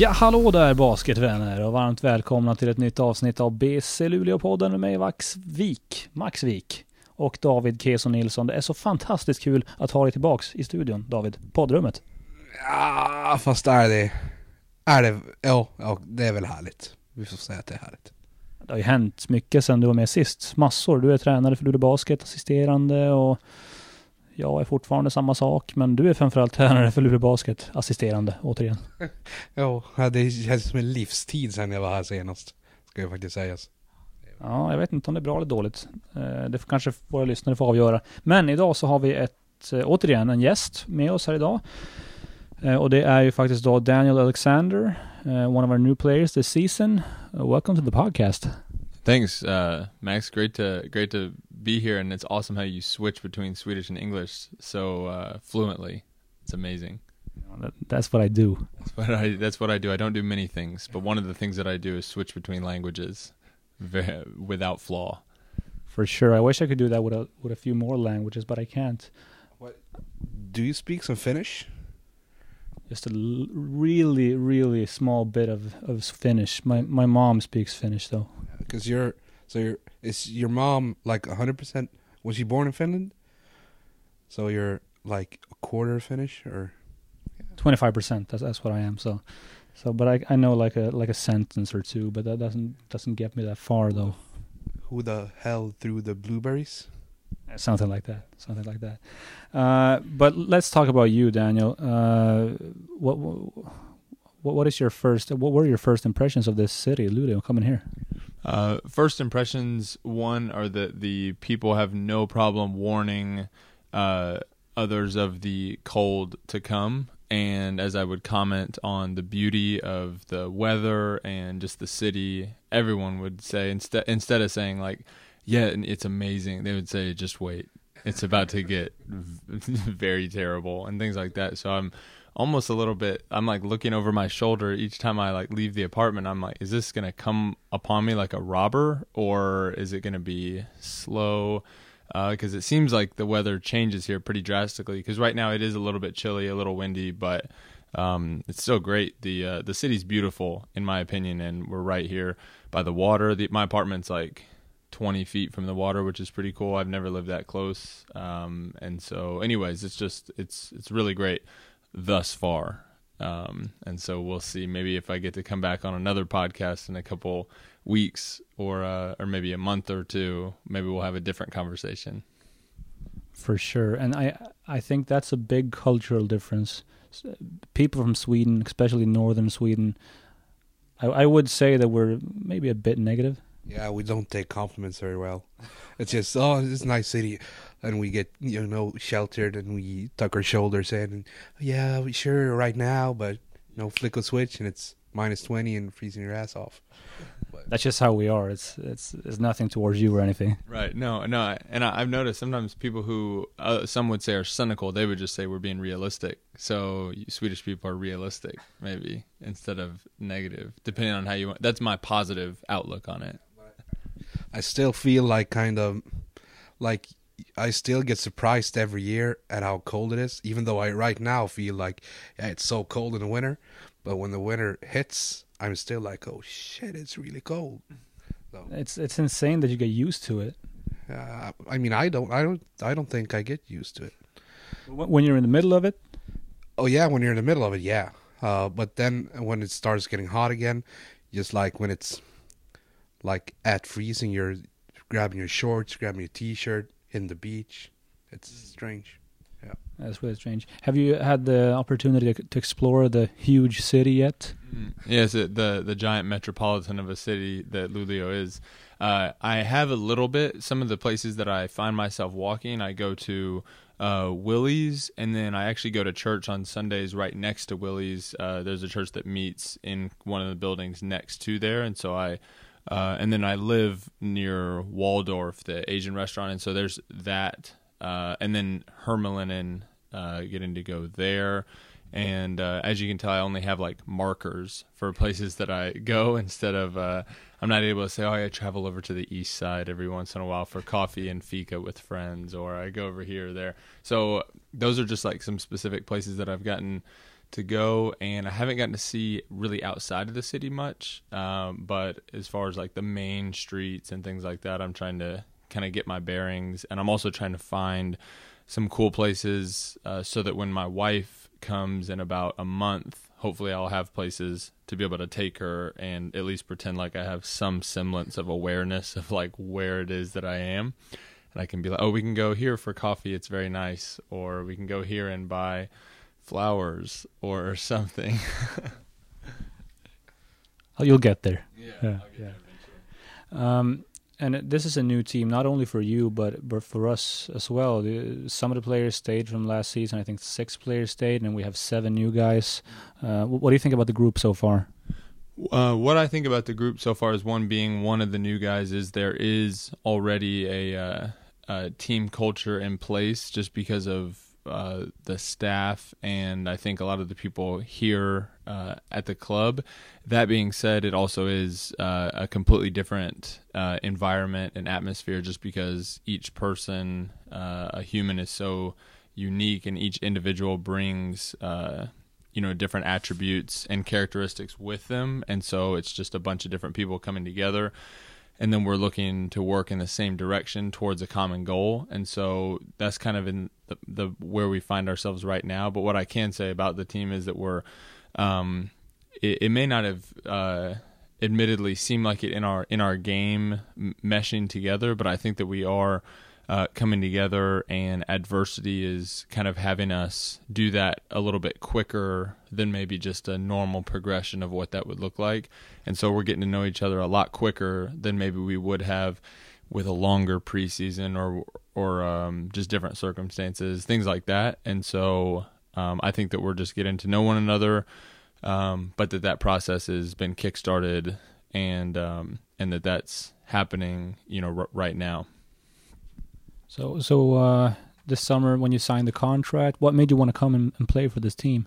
Ja, hallå där basketvänner och varmt välkomna till ett nytt avsnitt av BC Luleå-podden med mig Max Wik, Max Wik och David Keson Nilsson. Det är så fantastiskt kul att ha dig tillbaks i studion, David. Poddrummet. Ja, fast är det... Är det... Ja, ja, det är väl härligt. Vi får säga att det är härligt. Det har ju hänt mycket sedan du var med sist. Massor. Du är tränare för Luleå Basket, assisterande och jag är fortfarande samma sak. Men du är framförallt tränare för Luleå Basket, assisterande återigen. Ja, det känns som en livstid sedan jag var här senast. Ska ju faktiskt sägas. Ja, jag vet inte om det är bra eller dåligt. Eh, Det får kanske våra lyssnare få avgöra. Men idag så har vi ett, eh, återigen en gäst med oss här idag. Eh, Och det är ju faktiskt då Daniel Alexander, one of our new players this season. Welcome to the podcast. Thanks, uh, Max. Great to great to be here, and it's awesome how you switch between Swedish and English so uh, fluently. It's amazing. That- That's what I do. That's what I that's what I do. I don't do many things, but one of the things that I do is switch between languages, ve- without flaw. For sure. I wish I could do that with a, with a few more languages, but I can't. What? Do you speak some Finnish? Just a l- really, really small bit of, of Finnish. My my mom speaks Finnish though. Because you're... So you're... Is your mom like 100%... Was she born in Finland? So you're like a quarter Finnish or... Twenty five percent. That's that's what I am. So, so but I I know like a like a sentence or two, but that doesn't doesn't get me that far though. Who the hell threw the blueberries? Something like that. Something like that. Uh, but let's talk about you, Daniel. Uh, what, what what is your first? What were your first impressions of this city, Luleå, coming here? Uh, first impressions one are that the people have no problem warning uh, others of the cold to come. And as I would comment on the beauty of the weather and just the city, everyone would say instead instead of saying like, "Yeah, it's amazing," they would say, "Just wait, it's about to get very terrible," and things like that. So I'm almost a little bit i'm like looking over my shoulder each time i like leave the apartment. I'm like is this gonna come upon me like a robber or is it gonna be slow? Because it seems like the weather changes here pretty drastically because right now it is a little bit chilly a little windy but um, it's still great. The uh, the city's beautiful in my opinion and we're right here by the water. The, my apartment's like 20 feet from the water which is pretty cool. I've never lived that close. Um, and so anyways it's just it's it's really great thus far. Um, and so we'll see. Maybe if I get to come back on another podcast in a couple weeks, or uh, or maybe a month or two, maybe we'll have a different conversation. For sure, and I I think that's a big cultural difference. People from Sweden, especially northern Sweden, I, I would say that we're maybe a bit negative. Yeah, we don't take compliments very well. It's just, oh, it's a nice city. And we get, you know, sheltered and we tuck our shoulders in. And, yeah, we sure right now, but, you know, flick a switch and it's minus 20 and freezing your ass off. That's just how we are. It's it's it's nothing towards you or anything. Right. No. No. And I, I've noticed sometimes people who uh, some would say are cynical, they would just say we're being realistic. So Swedish people are realistic, maybe instead of negative, depending on how you. want. That's my positive outlook on it. I still feel like kind of, like, I still get surprised every year at how cold it is, even though I right now feel like, yeah, it's so cold in the winter. But when the winter hits, I'm still like, oh shit, it's really cold. So, It's it's insane that you get used to it. uh, I mean, I don't, I don't, I don't think I get used to it. When you're in the middle of it, Oh yeah, when you're in the middle of it, yeah. Uh, but then when it starts getting hot again, just like when it's like at freezing, you're grabbing your shorts, grabbing your t-shirt, in the beach. It's strange. Yeah, that's really strange. Have you had the opportunity to, to explore the huge city yet? Yes, it, the the giant metropolitan of a city that Luleå is. Uh, I have a little bit. Some of the places that I find myself walking, I go to uh, Willys, and then I actually go to church on Sundays right next to Willys. Uh, there's a church that meets in one of the buildings next to there, and so I. Uh, and then I live near Waldorf, the Asian restaurant, and so there's that. Uh, and then Hermelinen, uh, getting to go there and uh, as you can tell, I only have like markers for places that I go instead of uh, I'm not able to say, oh, I travel over to the east side every once in a while for coffee and fika with friends, or I go over here or there. So those are just like some specific places that I've gotten to go, and I haven't gotten to see really outside of the city much. Um, but as far as like the main streets and things like that, I'm trying to kind of get my bearings, and I'm also trying to find some cool places uh, so that when my wife comes in about a month, hopefully I'll have places to be able to take her and at least pretend like I have some semblance of awareness of like where it is that I am. And I can be like, oh, we can go here for coffee. It's very nice. Or we can go here and buy flowers or something. Oh, you'll get there. yeah, Yeah, I'll get yeah. there. Um, and this is a new team, not only for you, but but for us as well. The, some of the players stayed from last season. I think six players stayed, and we have seven new guys. Uh, what do you think about the group so far? Uh, what I think about the group so far is one being one of the new guys is there is already a, uh, a team culture in place just because of uh, the staff and I think a lot of the people here uh, at the club. That being said, it also is uh, a completely different uh, environment and atmosphere just because each person, uh, a human, is so unique and each individual brings you know different attributes and characteristics with them and so it's just a bunch of different people coming together and then we're looking to work in the same direction towards a common goal. And so that's kind of in the, the where we find ourselves right now. But what i can say about the team is that we're um it, it may not have uh admittedly seemed like it in our in our game meshing together but i think that we are uh, coming together and adversity is kind of having us do that a little bit quicker than maybe just a normal progression of what that would look like. And so we're getting to know each other a lot quicker than maybe we would have with a longer preseason or or um, just different circumstances, things like that. And so um, I think that we're just getting to know one another, um, but that that process has been kickstarted and um, and that that's happening, you know, r- right now. So so uh, this summer when you signed the contract, what made you want to come and, and play for this team?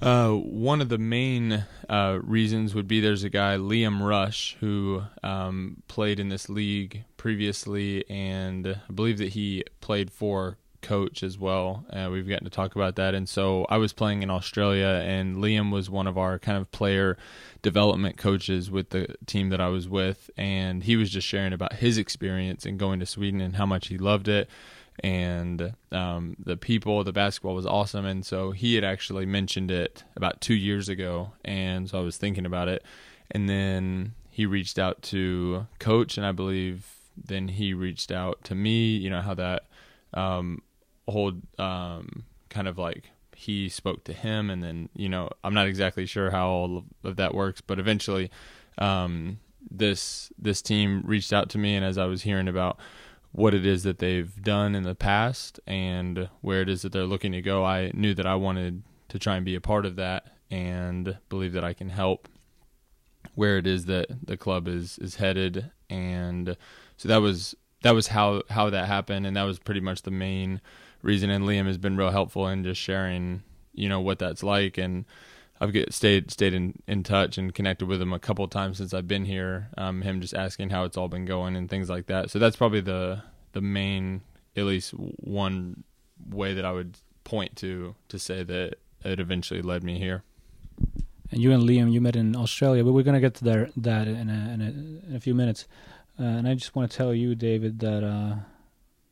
Uh, one of the main uh, reasons would be there's a guy Liam Rush who um, played in this league previously, and I believe that he played for coach as well. Uh, we've gotten to talk about that, and so I was playing in Australia, and Liam was one of our kind of player development coaches with the team that I was with, and he was just sharing about his experience in going to Sweden and how much he loved it and um, the people, the basketball was awesome. And so he had actually mentioned it about two years ago, and so I was thinking about it. And then he reached out to coach, and I believe then he reached out to me. You know how that um, whole um, kind of like he spoke to him, and then you know I'm not exactly sure how all of that works, but eventually um, this this team reached out to me, and as I was hearing about what it is that they've done in the past and where it is that they're looking to go, I knew that I wanted to try and be a part of that and believe that I can help where it is that the club is is headed. And so that was that was how how that happened. And that was pretty much the main reason and Liam has been real helpful in just sharing you know what that's like and I've get, stayed stayed in, in touch and connected with him a couple times since I've been here. Um, him just asking how it's all been going and things like that. So that's probably the the main, at least one way that I would point to to say that it eventually led me here. And you and Liam, you met in Australia, but we're gonna get to there, that in a, in a, in a few minutes. Uh, and I just want to tell you, David, that uh,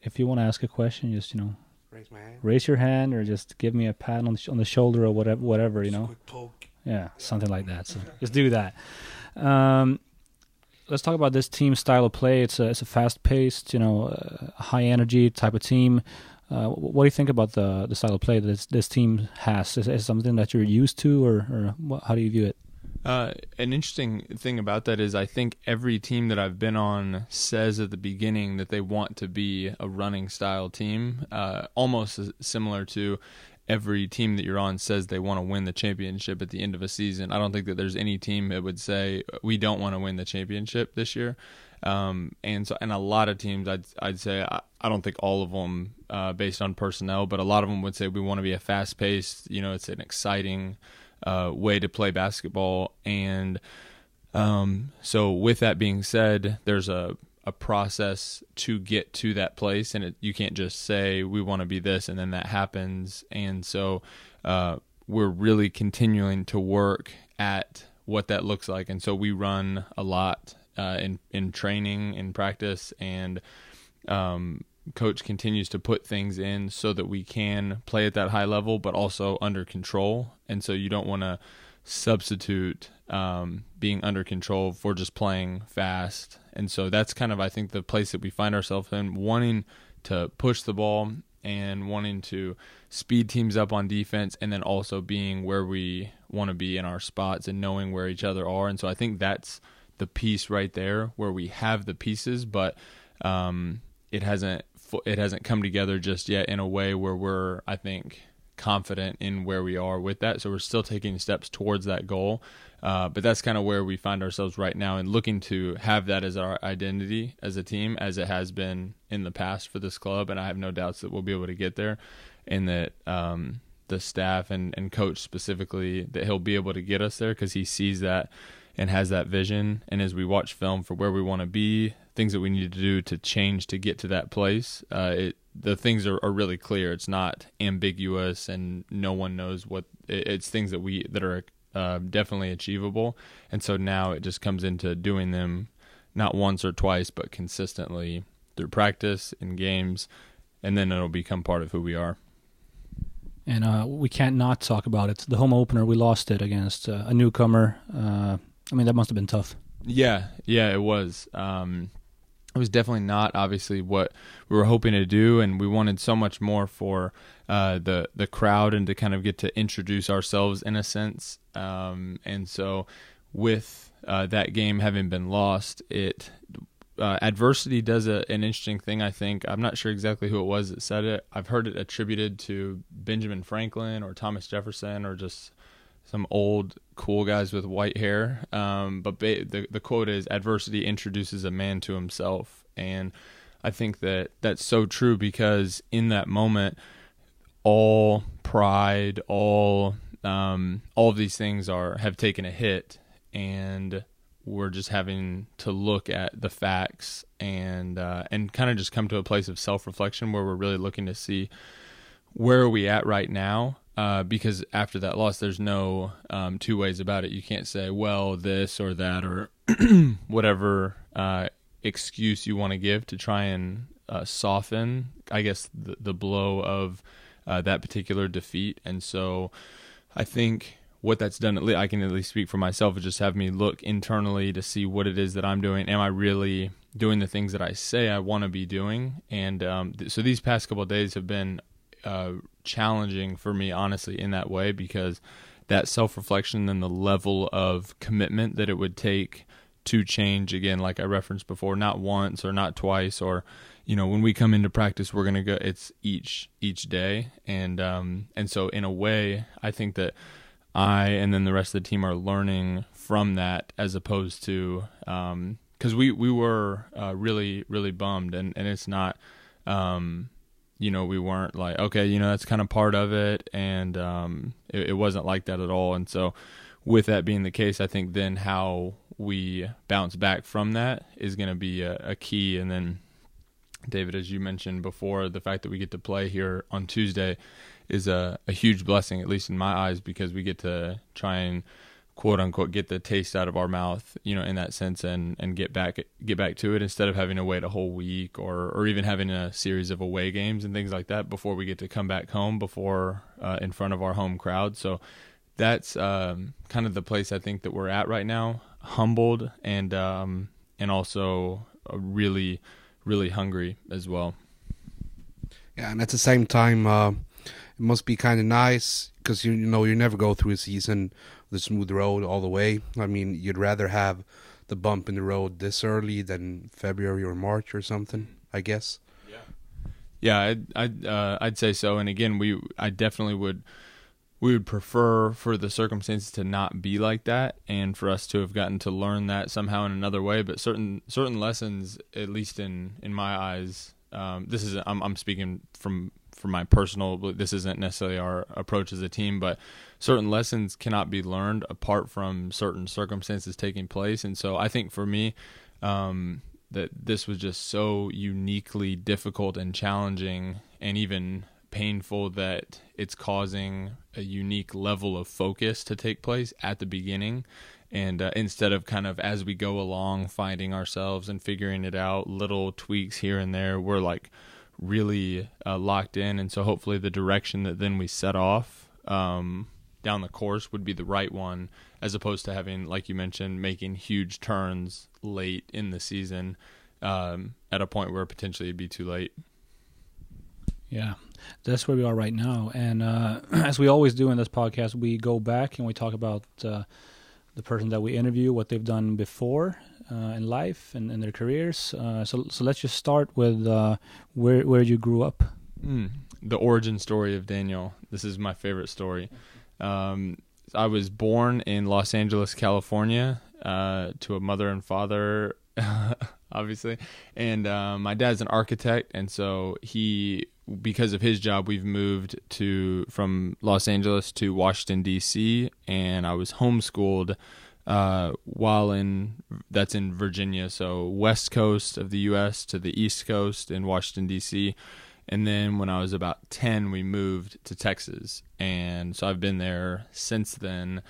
if you want to ask a question, just you know, Raise my hand. raise your hand or just give me a pat on the, sh- on the shoulder or whatever, whatever you Just know. quick poke. Yeah, something like that. So just do that. Um, let's talk about this team style of play. It's a it's a fast paced, you know, uh, high energy type of team. Uh, what do you think about the the style of play that this, this team has? Is it something that you're used to, or, or what, how do you view it? Uh, an interesting thing about that is I think every team that I've been on says at the beginning that they want to be a running style team, uh, almost similar to every team that you're on says they want to win the championship at the end of a season. I don't think that there's any team that would say we don't want to win the championship this year. Um, and so, and a lot of teams, I'd I'd say I, I don't think all of them, uh, based on personnel, but a lot of them would say we want to be a fast paced. You know, it's an exciting uh, way to play basketball. And um, so, with that being said, there's a a process to get to that place, and it, you can't just say we want to be this and then that happens. And so, uh, we're really continuing to work at what that looks like. And so we run a lot uh, in in training, in practice, and um, coach continues to put things in so that we can play at that high level, but also under control. And so you don't want to substitute um, being under control for just playing fast. And so that's kind of I think the place that we find ourselves in, wanting to push the ball and wanting to speed teams up on defense and then also being where we want to be in our spots and knowing where each other are. And so I think that's the piece right there where we have the pieces, but um, it hasn't it hasn't come together just yet in a way where we're I think confident in where we are with that. So we're still taking steps towards that goal. Uh, but that's kind of where we find ourselves right now and looking to have that as our identity as a team, as it has been in the past for this club. And I have no doubts that we'll be able to get there and that um, the staff and, and coach specifically, that he'll be able to get us there because he sees that and has that vision. And as we watch film for where we want to be, things that we need to do to change to get to that place, uh, it the things are, are really clear. It's not ambiguous, and no one knows what. It, it's things that we that are uh, definitely achievable. And so now it just comes into doing them not once or twice, but consistently through practice and games, and then it'll become part of who we are. And uh, we can't not talk about it. The home opener, we lost it against uh, a newcomer. Uh, I mean, that must have been tough. Yeah, yeah, it was. Um, it was definitely not obviously what we were hoping to do, and we wanted so much more for uh, the the crowd and to kind of get to introduce ourselves in a sense. Um, and so, with uh, that game having been lost, it uh, adversity does a, an interesting thing. I think I'm not sure exactly who it was that said it. I've heard it attributed to Benjamin Franklin or Thomas Jefferson or just some old cool guys with white hair. Um, but ba- the the quote is adversity introduces a man to himself, and I think that that's so true because in that moment, all pride, all um, all of these things are have taken a hit, and we're just having to look at the facts and uh, and kind of just come to a place of self reflection where we're really looking to see where are we at right now uh, because after that loss, there's no um, two ways about it. You can't say, well, this or that or whatever uh, excuse you want to give to try and uh, soften, I guess, the, the blow of uh, that particular defeat. And so I think what that's done, at least I can at least speak for myself, is just have me look internally to see what it is that I'm doing. Am I really doing the things that I say I want to be doing? And um, th- so these past couple days have been uh, challenging for me, honestly, in that way because that self reflection and the level of commitment that it would take to change again, like I referenced before, not once or not twice or you know when we come into practice we're gonna go it's each each day. And um and so in a way I think that I and then the rest of the team are learning from that as opposed to um because we we were uh, really really bummed. And and it's not um you know, we weren't like, okay, you know, that's kind of part of it. And um, it, it wasn't like that at all. And so, with that being the case, I think then how we bounce back from that is going to be a, a, key. And then, David, as you mentioned before, the fact that we get to play here on Tuesday is a, a huge blessing, at least in my eyes, because we get to try and quote unquote get the taste out of our mouth, you know, in that sense, and and get back get back to it instead of having to wait a whole week or or even having a series of away games and things like that before we get to come back home before uh, in front of our home crowd. So that's um, kind of the place I think that we're at right now, humbled and um, and also really really hungry as well. Yeah, and at the same time, uh, it must be kind of nice because you, you know you never go through a season the smooth road all the way. I mean, you'd rather have the bump in the road this early than February or March or something, I guess. Yeah, yeah, I'd I'd, uh, I'd say so. And again, we I definitely would we would prefer for the circumstances to not be like that and for us to have gotten to learn that somehow in another way but certain certain lessons at least in in my eyes um, this is I'm, I'm speaking from from my personal this isn't necessarily our approach as a team but certain lessons cannot be learned apart from certain circumstances taking place. And so i think for me um, that this was just so uniquely difficult and challenging and even painful that it's causing a unique level of focus to take place at the beginning. And uh, instead of kind of as we go along finding ourselves and figuring it out little tweaks here and there we're like really uh, locked in. And so hopefully the direction that then we set off um, down the course would be the right one as opposed to having like you mentioned making huge turns late in the season um, at a point where potentially it'd be too late. Yeah, that's where we are right now. And uh, as we always do in this podcast, we go back and we talk about uh, the person that we interview, what they've done before in life and in their careers. Uh, so, so let's just start with uh, where where you grew up. Mm, the origin story of Daniel. This is my favorite story. Um, I was born in Los Angeles, California, uh, to a mother and father, obviously, and uh, my dad's an architect, and so he, because of his job, we've moved to from Los Angeles to Washington D.C., and I was homeschooled uh, while in that's in Virginia, so west coast of the U.S. to the east coast in Washington D.C. And then when I was about 10, we moved to Texas. And so I've been there since then.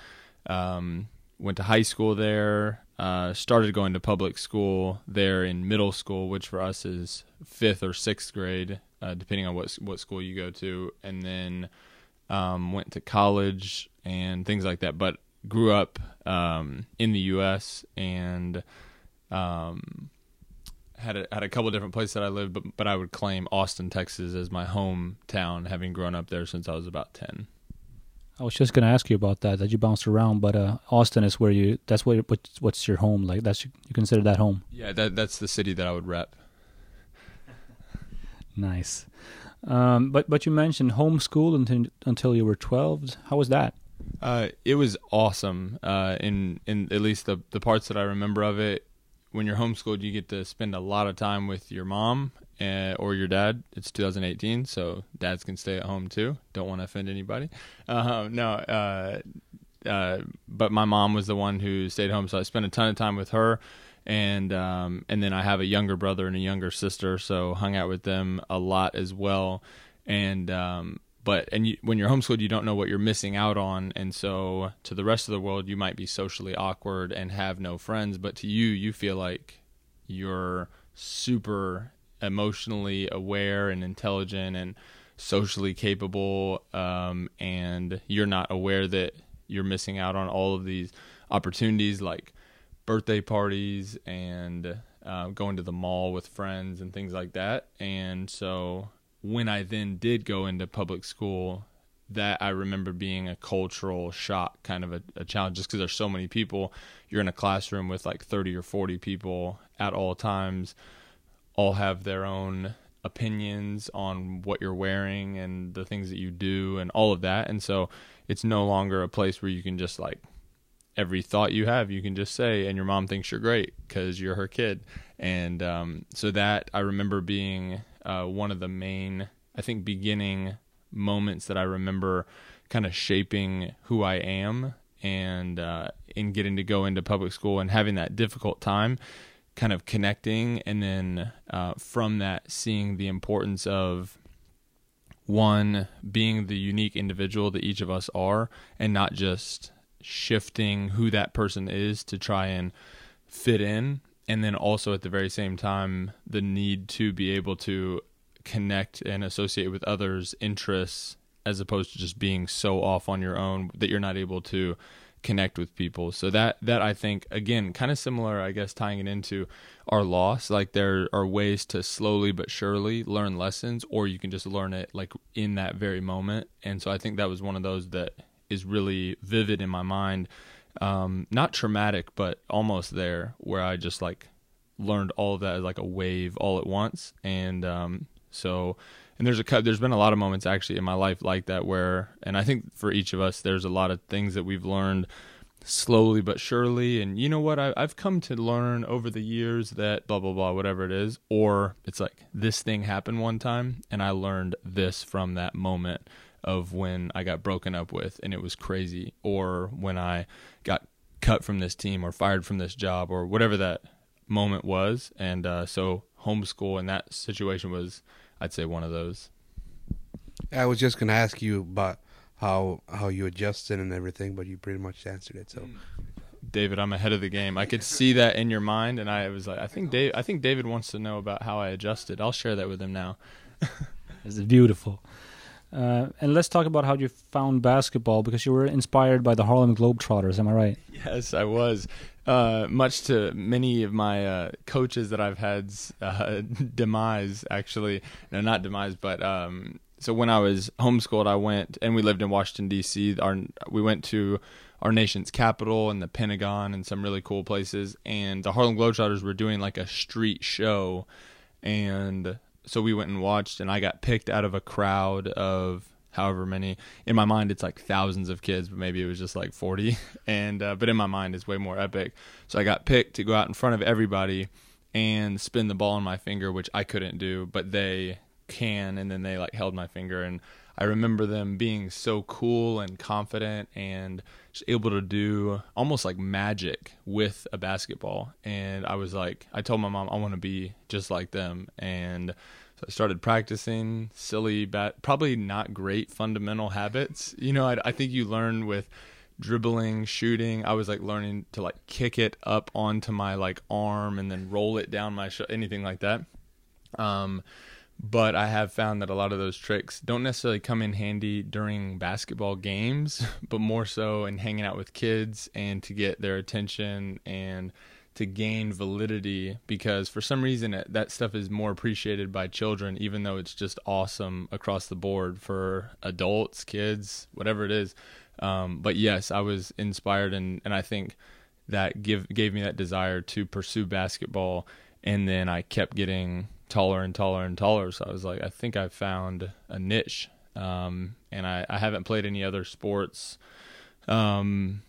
Um, went to high school there, uh, started going to public school there in middle school, which for us is fifth or sixth grade, uh, depending on what, what school you go to. And then um, went to college and things like that. But grew up um, in the U.S. and. Um, had a, had a couple different places that I lived, but but I would claim Austin, Texas, as my hometown, having grown up there since I was about ten. I was just going to ask you about that. That you bounced around, but uh, Austin is where you. That's where what's, what's your home like. That's you consider that home. Yeah, that that's the city that I would rep. Nice, um, but but you mentioned homeschool until until you were twelve. How was that? Uh, it was awesome. Uh, in in at least the the parts that I remember of it, when you're homeschooled, you get to spend a lot of time with your mom uh, or your dad. It's 2018, so dads can stay at home too. Don't want to offend anybody. Uh, no, uh, uh, but my mom was the one who stayed home, so I spent a ton of time with her. And um, and then I have a younger brother and a younger sister, so hung out with them a lot as well. And um, but and you, when you're homeschooled you don't know what you're missing out on and so to the rest of the world you might be socially awkward and have no friends but to you you feel like you're super emotionally aware and intelligent and socially capable um, and you're not aware that you're missing out on all of these opportunities like birthday parties and uh, going to the mall with friends and things like that and so when I then did go into public school, that I remember being a cultural shock, kind of a, a challenge, just because there's so many people. You're in a classroom with like 30 or 40 people at all times, all have their own opinions on what you're wearing and the things that you do and all of that. And so it's no longer a place where you can just like every thought you have, you can just say, and your mom thinks you're great because you're her kid. And um, so that I remember being uh, one of the main, I think, beginning moments that I remember kind of shaping who I am and uh, in getting to go into public school and having that difficult time kind of connecting and then uh, from that seeing the importance of one being the unique individual that each of us are and not just shifting who that person is to try and fit in and then also at the very same time the need to be able to connect and associate with others interests as opposed to just being so off on your own that you're not able to connect with people so that that i think again kind of similar i guess tying it into our loss like there are ways to slowly but surely learn lessons or you can just learn it like in that very moment and so i think that was one of those that is really vivid in my mind. Um, not traumatic, but almost there, where I just like learned all of that as like a wave all at once. And um, so, and there's a there's been a lot of moments actually in my life like that where, and I think for each of us, there's a lot of things that we've learned slowly but surely. And you know what? I, I've come to learn over the years that blah blah blah, whatever it is, or it's like this thing happened one time, and I learned this from that moment of when I got broken up with and it was crazy, or when I got cut from this team or fired from this job or whatever that moment was. And uh, so homeschool in that situation was, I'd say, one of those. I was just gonna ask you about how how you adjusted and everything, but you pretty much answered it. So David, I'm ahead of the game. I could see that in your mind, and I was like, I think Dave, I think David wants to know about how I adjusted. I'll share that with him now. This is beautiful. Uh, and let's talk about how you found basketball because you were inspired by the Harlem Globetrotters. Am I right? Yes, I was. Uh, much to many of my uh, coaches that I've had uh, demise, actually, no, not demise, but um, so when I was homeschooled, I went and we lived in Washington D.C. Our we went to our nation's capital and the Pentagon and some really cool places. And the Harlem Globetrotters were doing like a street show, and so we went and watched. And I got picked out of a crowd of however many. In my mind, it's like thousands of kids, but maybe it was just like forty. And uh, but in my mind, it's way more epic. So I got picked to go out in front of everybody and spin the ball on my finger, which I couldn't do, but they can. And then they like held my finger and I remember them being so cool and confident and just able to do almost like magic with a basketball. And I was like, I told my mom, I want to be just like them. And so I started practicing silly, bat, probably not great fundamental habits. You know, I, I think you learn with dribbling, shooting. I was like learning to like kick it up onto my like arm and then roll it down my sh- anything like that. Um, but I have found that a lot of those tricks don't necessarily come in handy during basketball games, but more so in hanging out with kids and to get their attention and to gain validity because for some reason it, that stuff is more appreciated by children even though it's just awesome across the board for adults kids whatever it is um, but yes i was inspired and, and i think that give gave me that desire to pursue basketball and then i kept getting taller and taller and taller. So I was like, I think I found a niche. Um, and I, I haven't played any other sports um,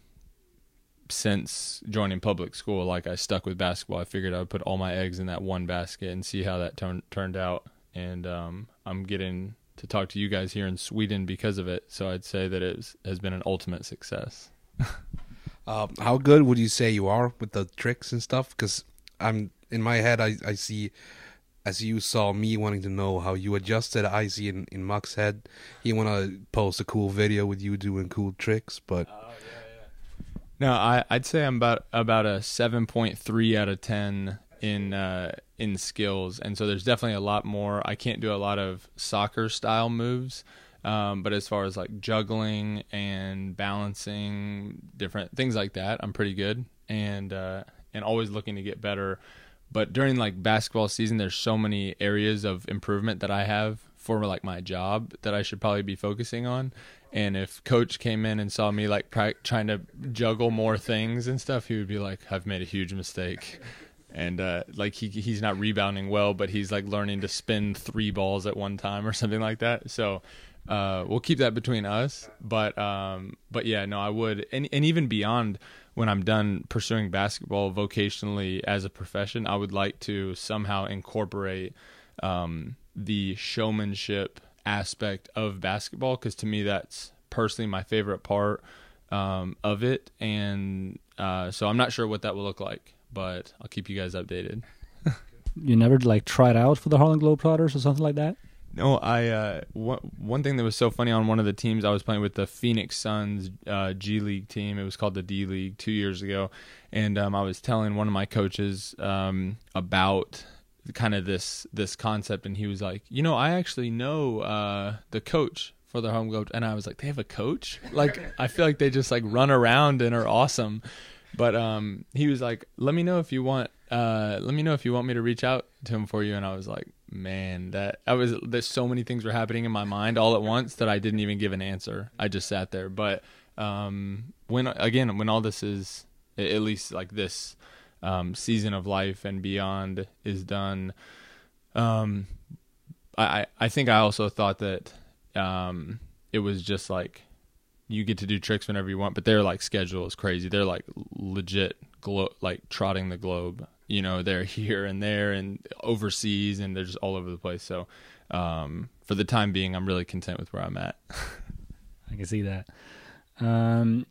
since joining public school. Like I stuck with basketball. I figured I would put all my eggs in that one basket and see how that turned turned out. And um, I'm getting to talk to you guys here in Sweden because of it. So I'd say that it has been an ultimate success. uh, how good would you say you are with the tricks and stuff? Because I'm in my head, I, I see as you saw me wanting to know how you adjusted I see in, in Muck's head. He want to post a cool video with you doing cool tricks, but oh, no, I I'd say I'm about about a seven point three out of ten in uh, in skills, and so there's definitely a lot more. I can't do a lot of soccer style moves. Um, but as far as like juggling and balancing different things like that, I'm pretty good and uh, and always looking to get better but during like basketball season, there's so many areas of improvement that I have for like my job that I should probably be focusing on. And if coach came in and saw me like pra- trying to juggle more things and stuff, he would be like, "I've made a huge mistake." And uh, like he he's not rebounding well, but he's like learning to spin three balls at one time or something like that. So uh, we'll keep that between us. But um, but yeah, no, I would, and and even beyond when I'm done pursuing basketball vocationally as a profession, I would like to somehow incorporate um, the showmanship aspect of basketball because to me that's personally my favorite part um, of it, and uh, so I'm not sure what that will look like, but I'll keep you guys updated. you never like tried out for the Harlem Globetrotters or something like that? No, I uh, one one thing that was so funny on one of the teams I was playing with the Phoenix Suns uh, G League team. It was called the D League two years ago, and um, I was telling one of my coaches um, about kind of this this concept, and he was like, "You know, I actually know uh, the coach for the home globe," and I was like, "They have a coach? Like, I feel like they just like run around and are awesome." But um, he was like, "Let me know if you want. Uh, let me know if you want me to reach out to him for you." And I was like, man, that I was there's so many things were happening in my mind all at once that I didn't even give an answer. I just sat there. But um, when again, when all this is at least like this um, season of life and beyond is done, um, I I think I also thought that um, it was just like you get to do tricks whenever you want, but their like schedule is crazy. They're like legit glo- like trotting the globe. You know they're here and there and overseas and they're just all over the place. So um, for the time being i'm really content with where i'm at. I can see that. Um,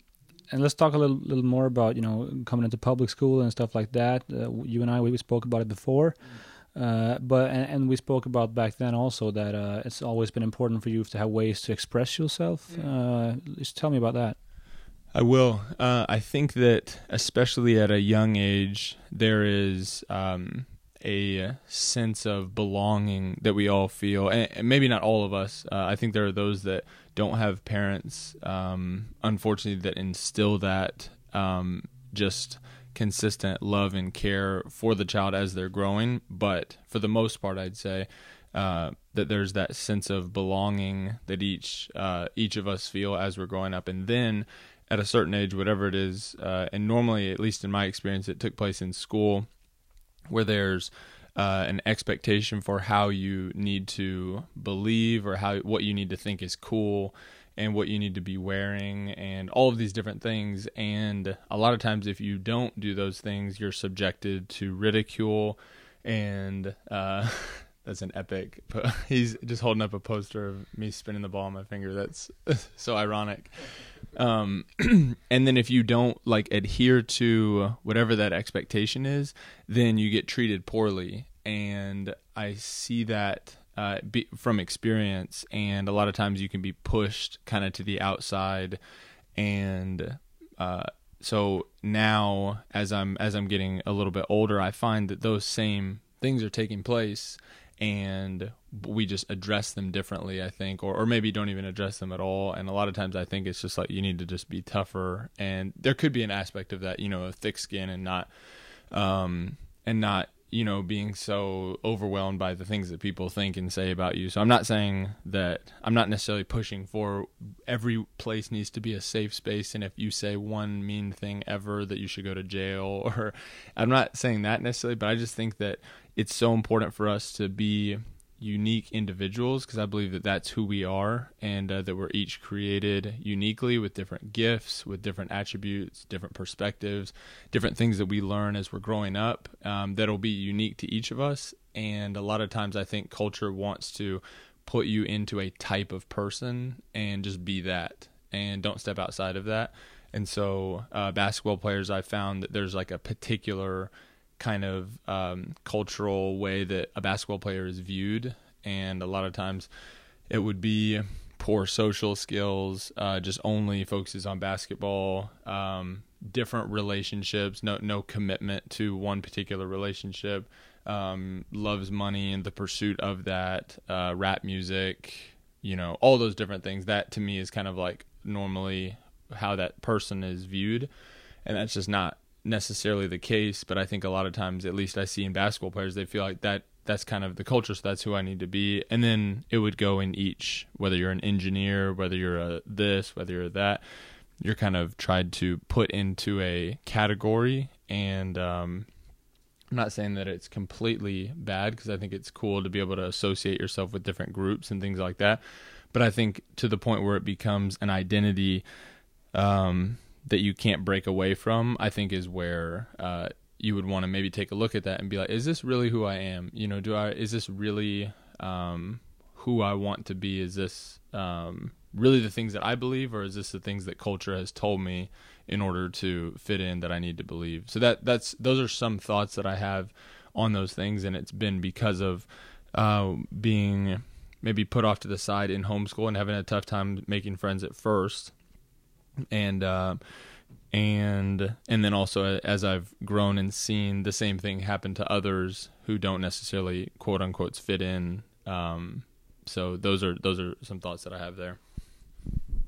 and let's talk a little, little more about you know coming into public school and stuff like that uh, you and i we spoke about it before Uh, but and, and we spoke about back then also that uh, it's always been important for you to have ways to express yourself. Uh, just tell me about that. I will. Uh, I think that especially at a young age, there is um, a sense of belonging that we all feel, and maybe not all of us. Uh, I think there are those that don't have parents, um, unfortunately, that instill that um, just consistent love and care for the child as they're growing. But for the most part, I'd say uh, that there's that sense of belonging that each uh, each of us feel as we're growing up, and then at a certain age, whatever it is, uh, and normally, at least in my experience, it took place in school, where there's uh, an expectation for how you need to believe or how what you need to think is cool and what you need to be wearing and all of these different things. And a lot of times if you don't do those things you're subjected to ridicule and uh, that's an epic he's just holding up a poster of me spinning the ball on my finger. That's so ironic um, and then if you don't like adhere to whatever that expectation is, then you get treated poorly. And I see that uh, be, from experience, and a lot of times you can be pushed kind of to the outside, and uh, so now as I'm as I'm getting a little bit older, I find that those same things are taking place, and we just address them differently i think or, or maybe don't even address them at all. And a lot of times i think it's just like you need to just be tougher. And there could be an aspect of that you know a thick skin and not um and not you know being so overwhelmed by the things that people think and say about you. So i'm not saying that i'm not necessarily pushing for every place needs to be a safe space. And if you say one mean thing ever that you should go to jail or i'm not saying that necessarily but i just think that it's so important for us to be unique individuals because I believe that that's who we are and uh, that we're each created uniquely with different gifts, with different attributes, different perspectives, different things that we learn as we're growing up um, that'll be unique to each of us. And a lot of times I think culture wants to put you into a type of person and just be that and don't step outside of that. And so, uh, basketball players, I found that there's like a particular kind of um, cultural way that a basketball player is viewed, and a lot of times it would be poor social skills, uh, just only focuses on basketball, um, different relationships, no no commitment to one particular relationship, um, loves money and the pursuit of that, uh, rap music, you know, all those different things. That to me is kind of like normally how that person is viewed, and that's just not necessarily the case, but I think a lot of times, at least I see in basketball players, they feel like that that's kind of the culture, so that's who I need to be. And then it would go in each, whether you're an engineer, whether you're a this, whether you're that, you're kind of tried to put into a category. And um, I'm not saying that it's completely bad because I think it's cool to be able to associate yourself with different groups and things like that. But I think to the point where it becomes an identity. Um, that you can't break away from, I think is where uh, you would want to maybe take a look at that and be like, is this really who I am? You know, do I is this really um, who I want to be? Is this um, really the things that I believe, or is this the things that culture has told me in order to fit in that I need to believe? So that that's those are some thoughts that I have on those things, and it's been because of uh, being maybe put off to the side in homeschool and having a tough time making friends at first and uh, and and then also as I've grown and seen the same thing happen to others who don't necessarily quote unquote fit in. Um, so those are those are some thoughts that I have there.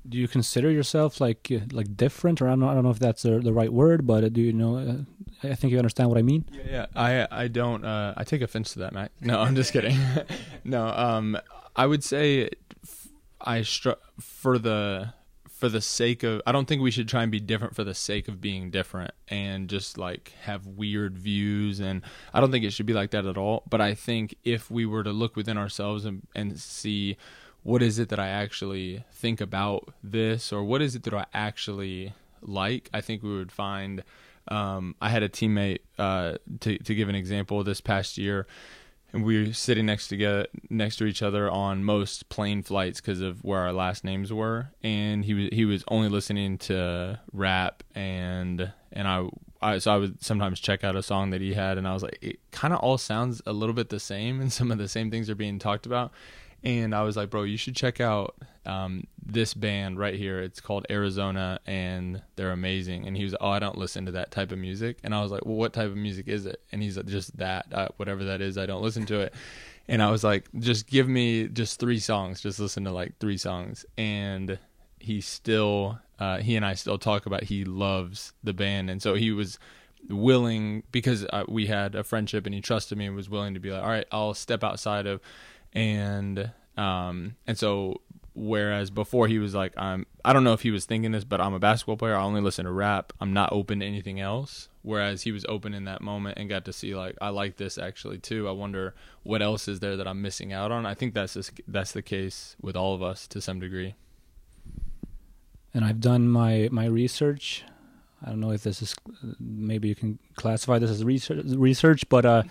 Do you consider yourself like uh, like different, or I don't know, I don't know if that's the, the right word, but do you know? Uh, I think you understand what I mean. Yeah, yeah. I I don't. Uh, I take offense to that, Matt. No, I'm just kidding. no, um, I would say I str- for the for the sake of I don't think we should try and be different for the sake of being different and just like have weird views and I don't think it should be like that at all. But I think if we were to look within ourselves and, and see what is it that I actually think about this or what is it that I actually like I think we would find um, I had a teammate uh, to to give an example this past year and we were sitting next together next to each other on most plane flights because of where our last names were and he was he was only listening to rap and and I I so I would sometimes check out a song that he had, and I was like, it kind of all sounds a little bit the same, and some of the same things are being talked about. And I was like, bro, you should check out um, this band right here. It's called Arizona, and they're amazing. And he was, oh, I don't listen to that type of music. And I was like, well, what type of music is it? And he's like, just that, uh, whatever that is. I don't listen to it. And I was like, just give me just three songs. Just listen to like three songs. And he still, uh, he and I still talk about he loves the band, and so he was willing because uh, we had a friendship and he trusted me and was willing to be like, all right, I'll step outside of and um and so whereas before he was like I'm I don't know if he was thinking this but I'm a basketball player. I only listen to rap. I'm not open to anything else. Whereas he was open in that moment and got to see like I like this actually too. I wonder what else is there that I'm missing out on. I think that's just, that's the case with all of us to some degree. And I've done my my research I don't know if this is maybe you can classify this as research, research but uh,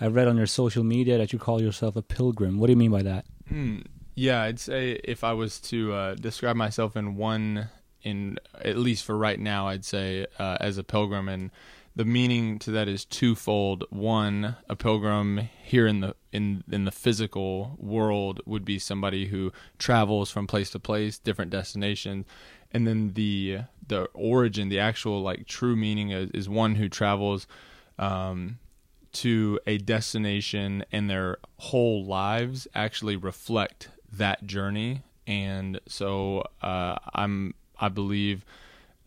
I read on your social media that you call yourself a pilgrim. What do you mean by that? Hmm. Yeah, I'd say if I was to uh, describe myself in one, in at least for right now, I'd say uh, as a pilgrim, and the meaning to that is twofold. One, a pilgrim here in the in in the physical world would be somebody who travels from place to place, different destinations, and then the the origin, the actual like true meaning is, is one who travels um, to a destination, and their whole lives actually reflect that journey. And so uh, I'm I believe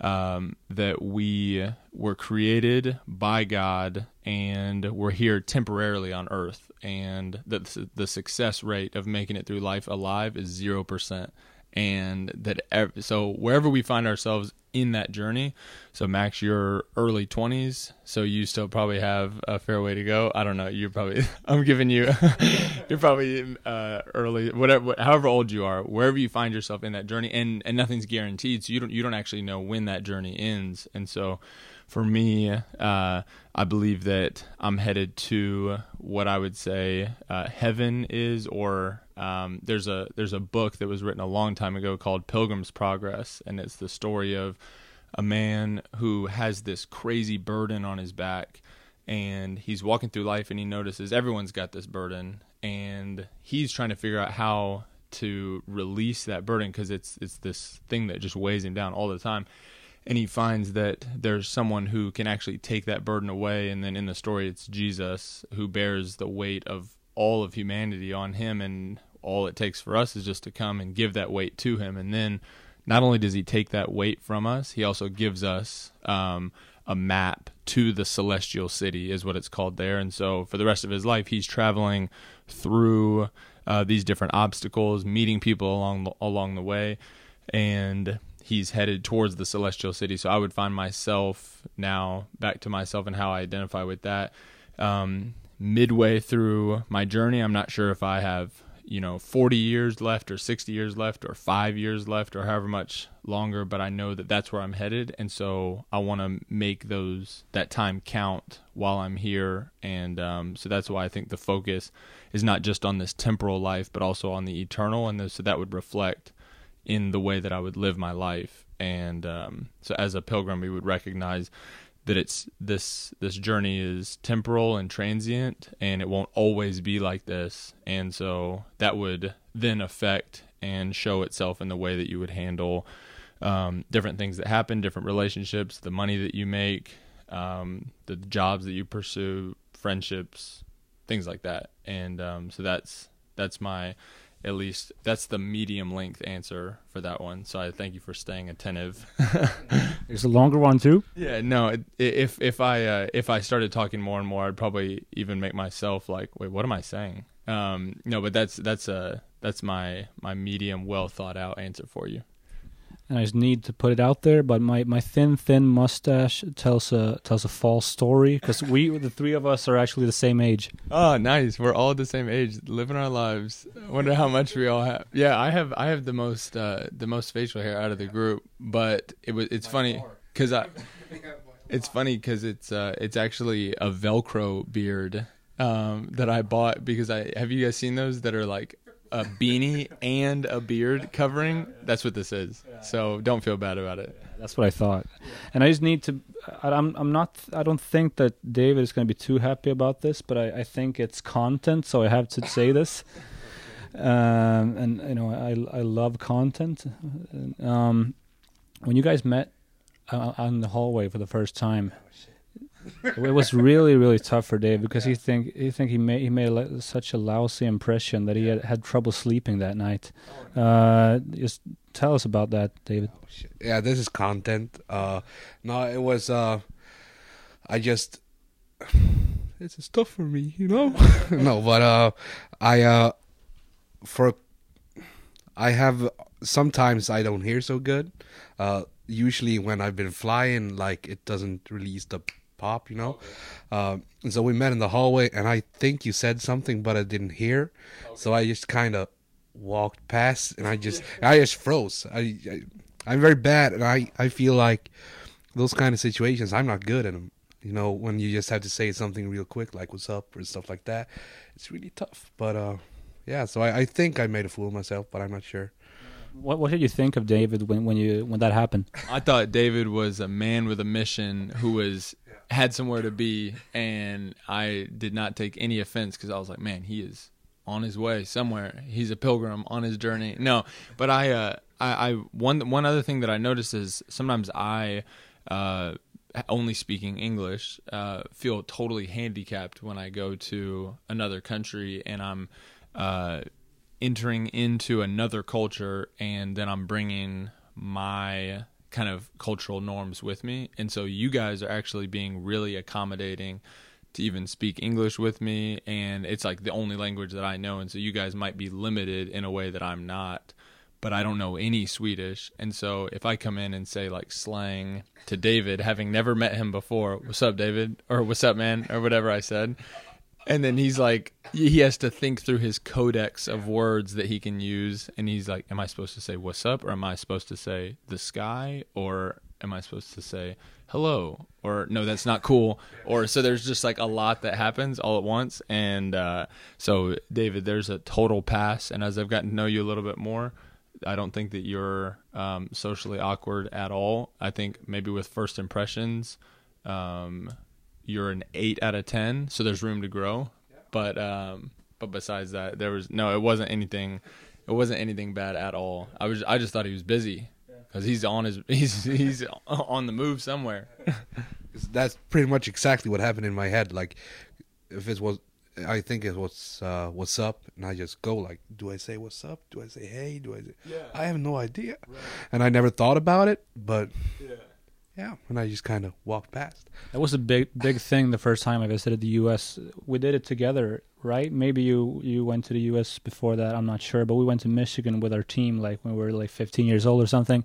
um, that we were created by God and we're here temporarily on earth, and that the success rate of making it through life alive is zero percent and that ev- so wherever we find ourselves in that journey so max you're early 20s so you still probably have a fair way to go. I don't know you're probably i'm giving you you're probably uh, early whatever however old you are wherever you find yourself in that journey and and nothing's guaranteed so you don't you don't actually know when that journey ends. And so for me, uh, I believe that I'm headed to what I would say uh, heaven is, or um, there's a there's a book that was written a long time ago called Pilgrim's Progress, and it's the story of a man who has this crazy burden on his back, and he's walking through life, and he notices everyone's got this burden, and he's trying to figure out how to release that burden because it's it's this thing that just weighs him down all the time. And he finds that there's someone who can actually take that burden away and then in the story it's Jesus who bears the weight of all of humanity on him and all it takes for us is just to come and give that weight to him and then not only does he take that weight from us he also gives us um, a map to the celestial city is what it's called there and so for the rest of his life he's traveling through uh, these different obstacles meeting people along the, along the way and he's headed towards the celestial city. So I would find myself now back to myself and how I identify with that. Um, midway through my journey, I'm not sure if I have you know 40 years left or 60 years left or five years left or however much longer but i know that that's where i'm headed. And so i want to make those that time count while i'm here. And um, so that's why i think the focus is not just on this temporal life but also on the eternal. And so that would reflect in the way that I would live my life. And um, so, as a pilgrim, we would recognize that it's this this journey is temporal and transient, and it won't always be like this. And so that would then affect and show itself in the way that you would handle um, different things that happen, different relationships, the money that you make, um, the jobs that you pursue, friendships, things like that. And um, so that's that's my at least that's the medium length answer for that one. So I thank you for staying attentive. There's a longer one too. Yeah, no. If if I uh, if I started talking more and more, I'd probably even make myself like, wait, what am I saying? Um, no, but that's that's a uh, that's my my medium, well thought out answer for you and I just need to put it out there. But my, my thin thin mustache tells a tells a false story because we the three of us are actually the same age. Oh, nice! We're all the same age, living our lives. Wonder how much we all have. Yeah, I have I have the most uh, the most facial hair out of the group, but it was it's funny because I. It's funny because it's uh, it's actually a Velcro beard um, that I bought because I have you guys seen those that are like a beanie and a beard covering, that's what this is. So don't feel bad about it. That's what I thought, and I just need to. I, I'm I'm not. I don't think that David is going to be too happy about this, but I, I think it's content, so I have to say this. Um, and you know, I I love content. Um, when you guys met uh, on the hallway for the first time, it was really really tough for Dave because he think he think he made he made a, such a lousy impression that he had, had trouble sleeping that night. Uh, just tell us about that, David. Yeah, this is content. Uh, no, it was. Uh, I just. This is tough for me, you know. no, but uh, I uh, for I have sometimes I don't hear so good. Uh, usually when I've been flying, like it doesn't release the pop, you know. Uh, and so we met in the hallway, and I think you said something, but I didn't hear. So I just kind of walked past, and I just I just froze. I, I I'm very bad, and I I feel like those kind of situations I'm not good at them. You know, when you just have to say something real quick, like "What's up" or stuff like that, it's really tough. But uh, yeah, so I, I think I made a fool of myself, but I'm not sure. What what did you think of David when, when you when that happened? I thought David was a man with a mission who was had somewhere to be, and I did not take any offense because I was like, man, he is on his way somewhere. He's a pilgrim on his journey. No, but I, uh, I, I one one other thing that I noticed is sometimes I, uh, only speaking English, uh, feel totally handicapped when I go to another country and I'm, uh, entering into another culture and then I'm bringing my kind of cultural norms with me. And so you guys are actually being really accommodating to even speak English with me. And it's like the only language that I know. And so you guys might be limited in a way that I'm not but I don't know any Swedish. And so if I come in and say like slang to David having never met him before what's up David? or what's up man? or whatever I said and then he's like he has to think through his codex of words that he can use. And he's like am I supposed to say what's up? Or am I supposed to say the sky? Or am I supposed to say hello? Or no that's not cool. Or so there's just like a lot that happens all at once. And uh, so david there's a total pass. And as i've gotten to know you a little bit more i don't think that you're um, socially awkward at all. I think maybe with first impressions um, you're an 8 out of 10 so there's room to grow but um, but besides that there was no it wasn't anything it wasn't anything bad at all i was i just thought he was busy because he's on his he's he's on the move somewhere. That's pretty much exactly what happened in my head. Like, if it was, I think it was uh, "What's up," and I just go like, "Do I say what's up? Do I say hey? Do I?" Say, I have no idea, and I never thought about it. But yeah, and I just kind of walked past. That was a big big thing the first time I visited the U.S. We did it together, right? Maybe you you went to the U.S. before that. I'm not sure, but we went to Michigan with our team, like when we were like 15 years old or something.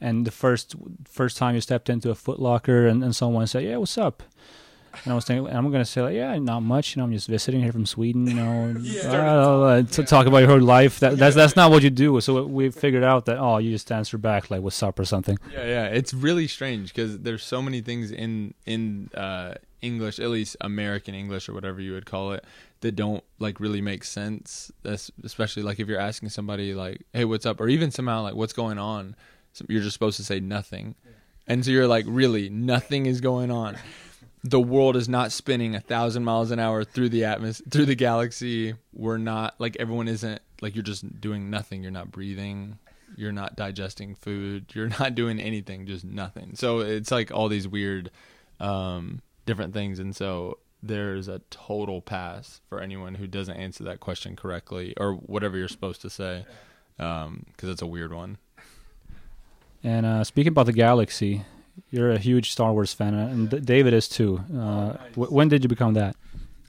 And the first first time you stepped into a Foot Locker and, and someone said, "Yeah, what's up?" And I was thinking, I'm gonna say like, "Yeah, not much. You know, I'm just visiting here from Sweden. You know, and, uh, to talk about your life. That, that's that's not what you do. So we figured out that oh, you just answer back like "What's up" or something. Yeah, yeah, it's really strange because there's so many things in in uh, English, at least American English or whatever you would call it, that don't like really make sense. That's especially like if you're asking somebody like, "Hey, what's up?" or even somehow like, "What's going on?" You're just supposed to say nothing, and so you're like, "Really, nothing is going on." The world is not spinning a thousand miles an hour through the atmosphere, through the galaxy. We're not like everyone isn't like you're just doing nothing. You're not breathing. You're not digesting food. You're not doing anything. Just nothing. So it's like all these weird um, different things. And so there's a total pass for anyone who doesn't answer that question correctly or whatever you're supposed to say because it's a weird one. And uh, speaking about the galaxy, you're a huge Star Wars fan, uh, and D- David is too. Uh, w- when did you become that?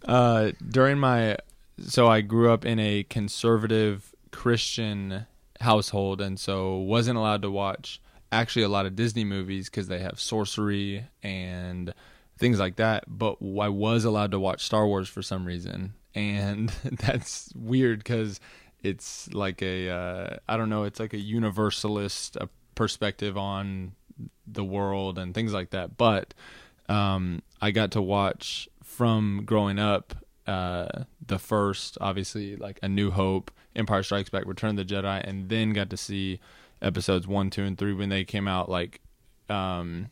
uh, during my so i grew up in a conservative christian household and so wasn't allowed to watch actually a lot of disney movies because they have sorcery and things like that but i was allowed to watch star wars for some reason and that's weird because it's like a uh, i don't know it's like a universalist uh, perspective on the world and things like that but um, i got to watch from growing up uh, the first obviously like a new hope Empire Strikes Back, Return of the Jedi, and then got to see episodes one, two, and three when they came out. Like, um,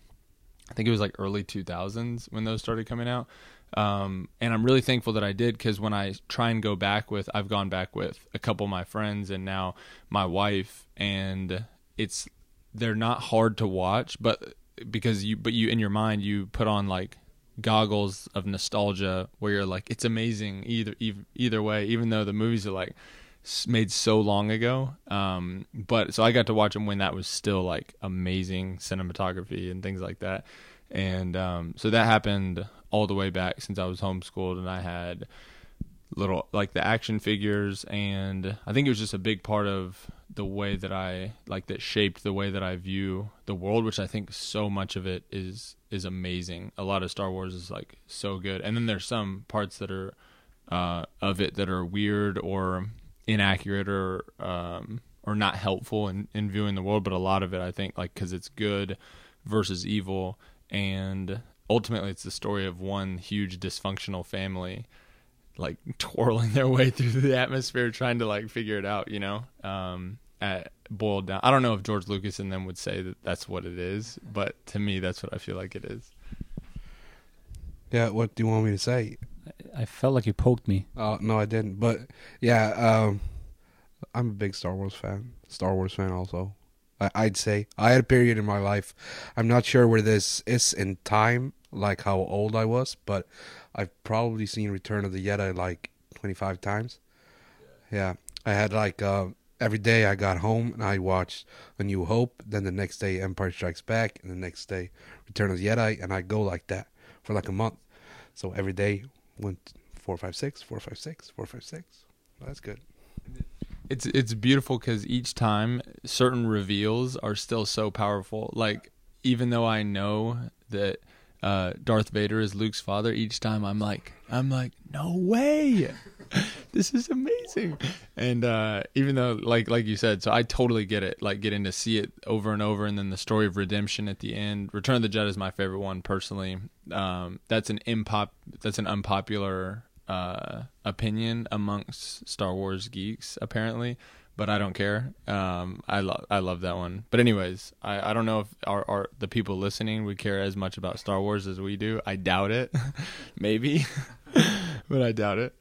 I think it was like early 2000s when those started coming out. Um, and I'm really thankful that I did because when I try and go back with, I've gone back with a couple of my friends and now my wife, and it's they're not hard to watch, but because you, but you in your mind you put on like goggles of nostalgia where you're like it's amazing either either, way, even though the movies are like made so long ago. Um, but so I got to watch them when that was still like amazing cinematography and things like that. And um, so that happened all the way back since I was homeschooled and I had little like the action figures and I think it was just a big part of the way that I like that shaped the way that I view the world which I think so much of it is is amazing. A lot of Star Wars is like so good. And then there's some parts that are uh, of it that are weird or inaccurate or um, or not helpful in, in viewing the world, but a lot of it I think like cuz it's good versus evil and ultimately it's the story of one huge dysfunctional family like twirling their way through the atmosphere trying to like figure it out you know um at, boiled down i don't know if george lucas and them would say that that's what it is but to me that's what i feel like it is Yeah, what do you want me to say? I felt like you poked me. Uh, no, I didn't. But yeah, um, I'm a big Star Wars fan. Star Wars fan also. I, I'd say I had a period in my life. I'm not sure where this is in time, like how old I was, but I've probably seen Return of the Jedi like 25 times. Yeah, I had like uh, every day I got home and I watched A New Hope. Then the next day Empire Strikes Back, and the next day Return of the Jedi, and I go like that for like a month. So every day went four five six, four five six, four five six. Well, that's good. it's it's beautiful because each time certain reveals are still so powerful like even though i know that uh, darth vader is luke's father each time i'm like i'm like no way this is amazing and uh, even though like like you said so i totally get it like getting to see it over and over and then the story of redemption at the end return of the jedi is my favorite one personally um, that's an impop that's an unpopular uh, opinion amongst Star Wars geeks, apparently, but I don't care. Um, I love I love that one. But anyways, I, I don't know if our, our the people listening would care as much about Star Wars as we do. I doubt it. Maybe, but I doubt it.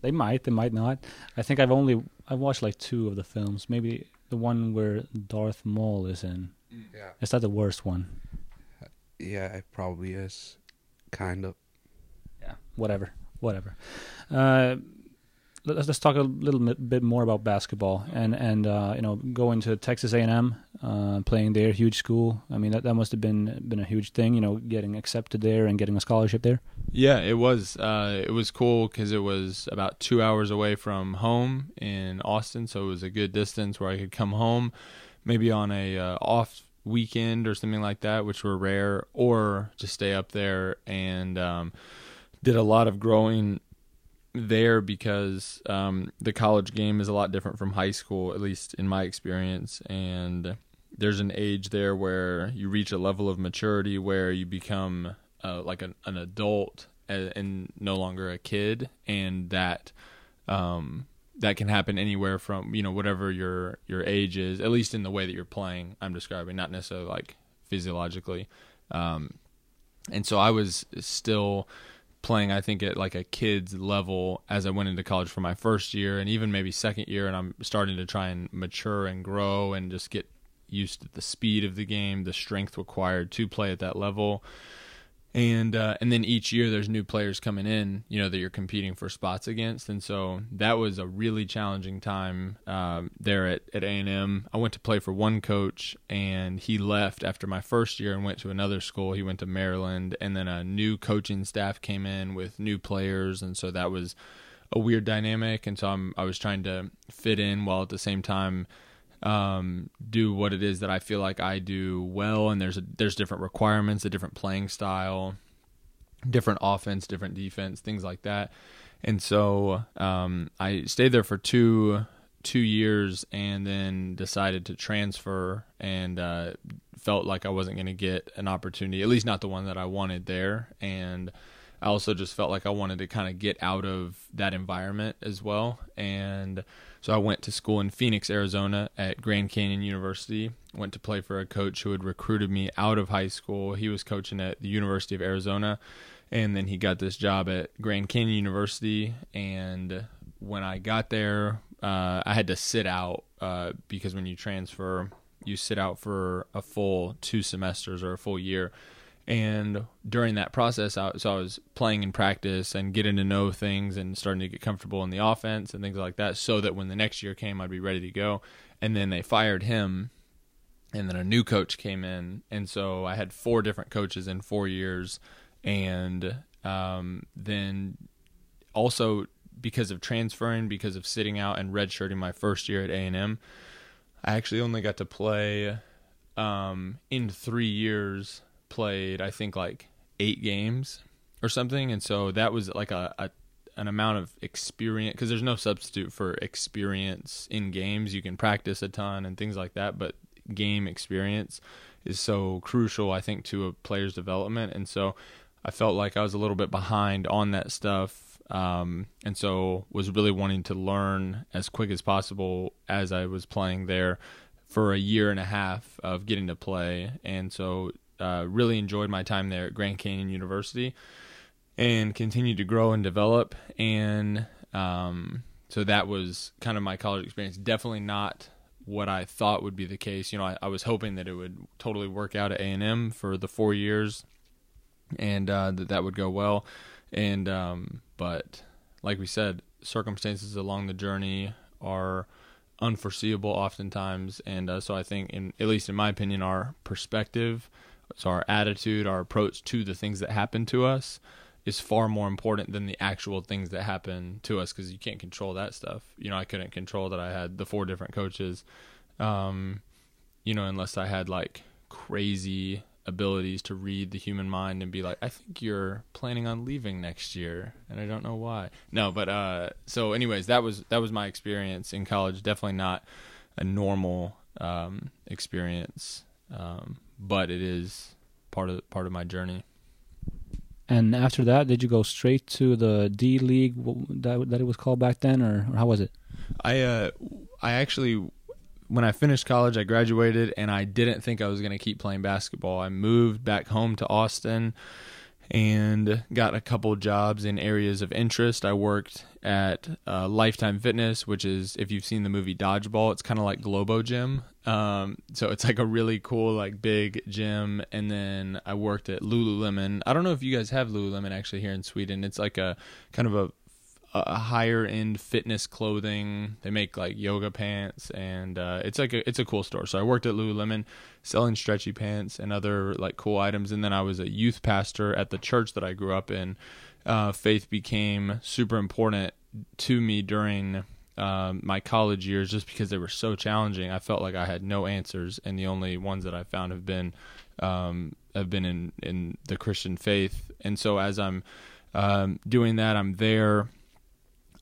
They might, they might not. I think I've only I've watched like two of the films. Maybe the one where Darth Maul is in. Yeah, Is that the worst one? yeah, it probably is, kind of. Yeah. Whatever. Whatever. Uh, let's let's talk a little bit, bit more about basketball and and uh, you know going to Texas A&M, uh, playing there, huge school. I mean that that must have been been a huge thing. You know, getting accepted there and getting a scholarship there. Yeah, it was. Uh, it was cool because it was about two hours away from home in Austin, so it was a good distance where I could come home, maybe on a uh, off weekend or something like that, which were rare, or just stay up there and um, did a lot of growing there because um, the college game is a lot different from high school, at least in my experience, and there's an age there where you reach a level of maturity where you become uh, like an, an adult and, and no longer a kid, and that um, that can happen anywhere from you know whatever your your age is, at least in the way that you're playing. I'm describing, not necessarily like physiologically. Um, and so I was still playing i think at like a kid's level as i went into college for my first year and even maybe second year and i'm starting to try and mature and grow and just get used to the speed of the game the strength required to play at that level and uh, and then each year there's new players coming in you know that you're competing for spots against. And so that was a really challenging time um, there at, at a&m i went to play for one coach and he left after my first year and went to another school. He went to maryland and then a new coaching staff came in with new players. And so that was a weird dynamic. And so I'm, i was trying to fit in while at the same time um, do what it is that I feel like I do well, and there's a, there's different requirements, a different playing style, different offense, different defense, things like that. And so um, I stayed there for two two years, and then decided to transfer, and uh, felt like I wasn't going to get an opportunity, at least not the one that I wanted there, and I also just felt like I wanted to kind of get out of that environment as well. And so I went to school in Phoenix, Arizona at Grand Canyon University. Went to play for a coach who had recruited me out of high school. He was coaching at the University of Arizona. And then he got this job at Grand Canyon University. And when I got there, uh, I had to sit out uh, because when you transfer, you sit out for a full two semesters or a full year. And during that process, I, so I was playing in practice and getting to know things and starting to get comfortable in the offense and things like that, so that when the next year came, I'd be ready to go. And then they fired him, and then a new coach came in, and so I had four different coaches in four years, and um, then also because of transferring, because of sitting out and redshirting my first year at A and M, I actually only got to play um, in three years played I think like eight games or something, and so that was like a, a an amount of experience because there's no substitute for experience in games. You can practice a ton and things like that, but game experience is so crucial, I think, to a player's development. And so I felt like I was a little bit behind on that stuff, um, and so was really wanting to learn as quick as possible as I was playing there for a year and a half of getting to play. And so uh, really enjoyed my time there at Grand Canyon University and continued to grow and develop. And um, so that was kind of my college experience. Definitely not what I thought would be the case. You know, I, I was hoping that it would totally work out at A and M for the four years, and uh, that that would go well. And um, but like we said, circumstances along the journey are unforeseeable oftentimes, and uh, so I think, in at least in my opinion, our perspective so our attitude, our approach to the things that happen to us is far more important than the actual things that happen to us because you can't control that stuff. You know, I couldn't control that I had the four different coaches, um, you know, unless I had like crazy abilities to read the human mind and be like, I think you're planning on leaving next year, and I don't know why. No, but uh, so anyways, that was that was my experience in college. Definitely not a normal um, experience. Um, but it is part of part of my journey. And after that, did you go straight to the D League that that it was called back then, or, or how was it? I uh, I actually when I finished college, I graduated, and I didn't think I was going to keep playing basketball. I moved back home to Austin and got a couple jobs in areas of interest. I worked at uh, Lifetime Fitness, which is if you've seen the movie Dodgeball, it's kind of like Globo Gym. Um, so it's like a really cool, like big gym. And then I worked at Lululemon. I don't know if you guys have Lululemon actually here in Sweden. It's like a kind of a a higher end fitness clothing. They make like yoga pants, and uh, it's like a, it's a cool store. So I worked at Lululemon, selling stretchy pants and other like cool items. And then I was a youth pastor at the church that I grew up in. Uh, faith became super important to me during um, my college years, just because they were so challenging. I felt like I had no answers, and the only ones that I found have been um, have been in in the Christian faith. And so as I'm um, doing that, I'm there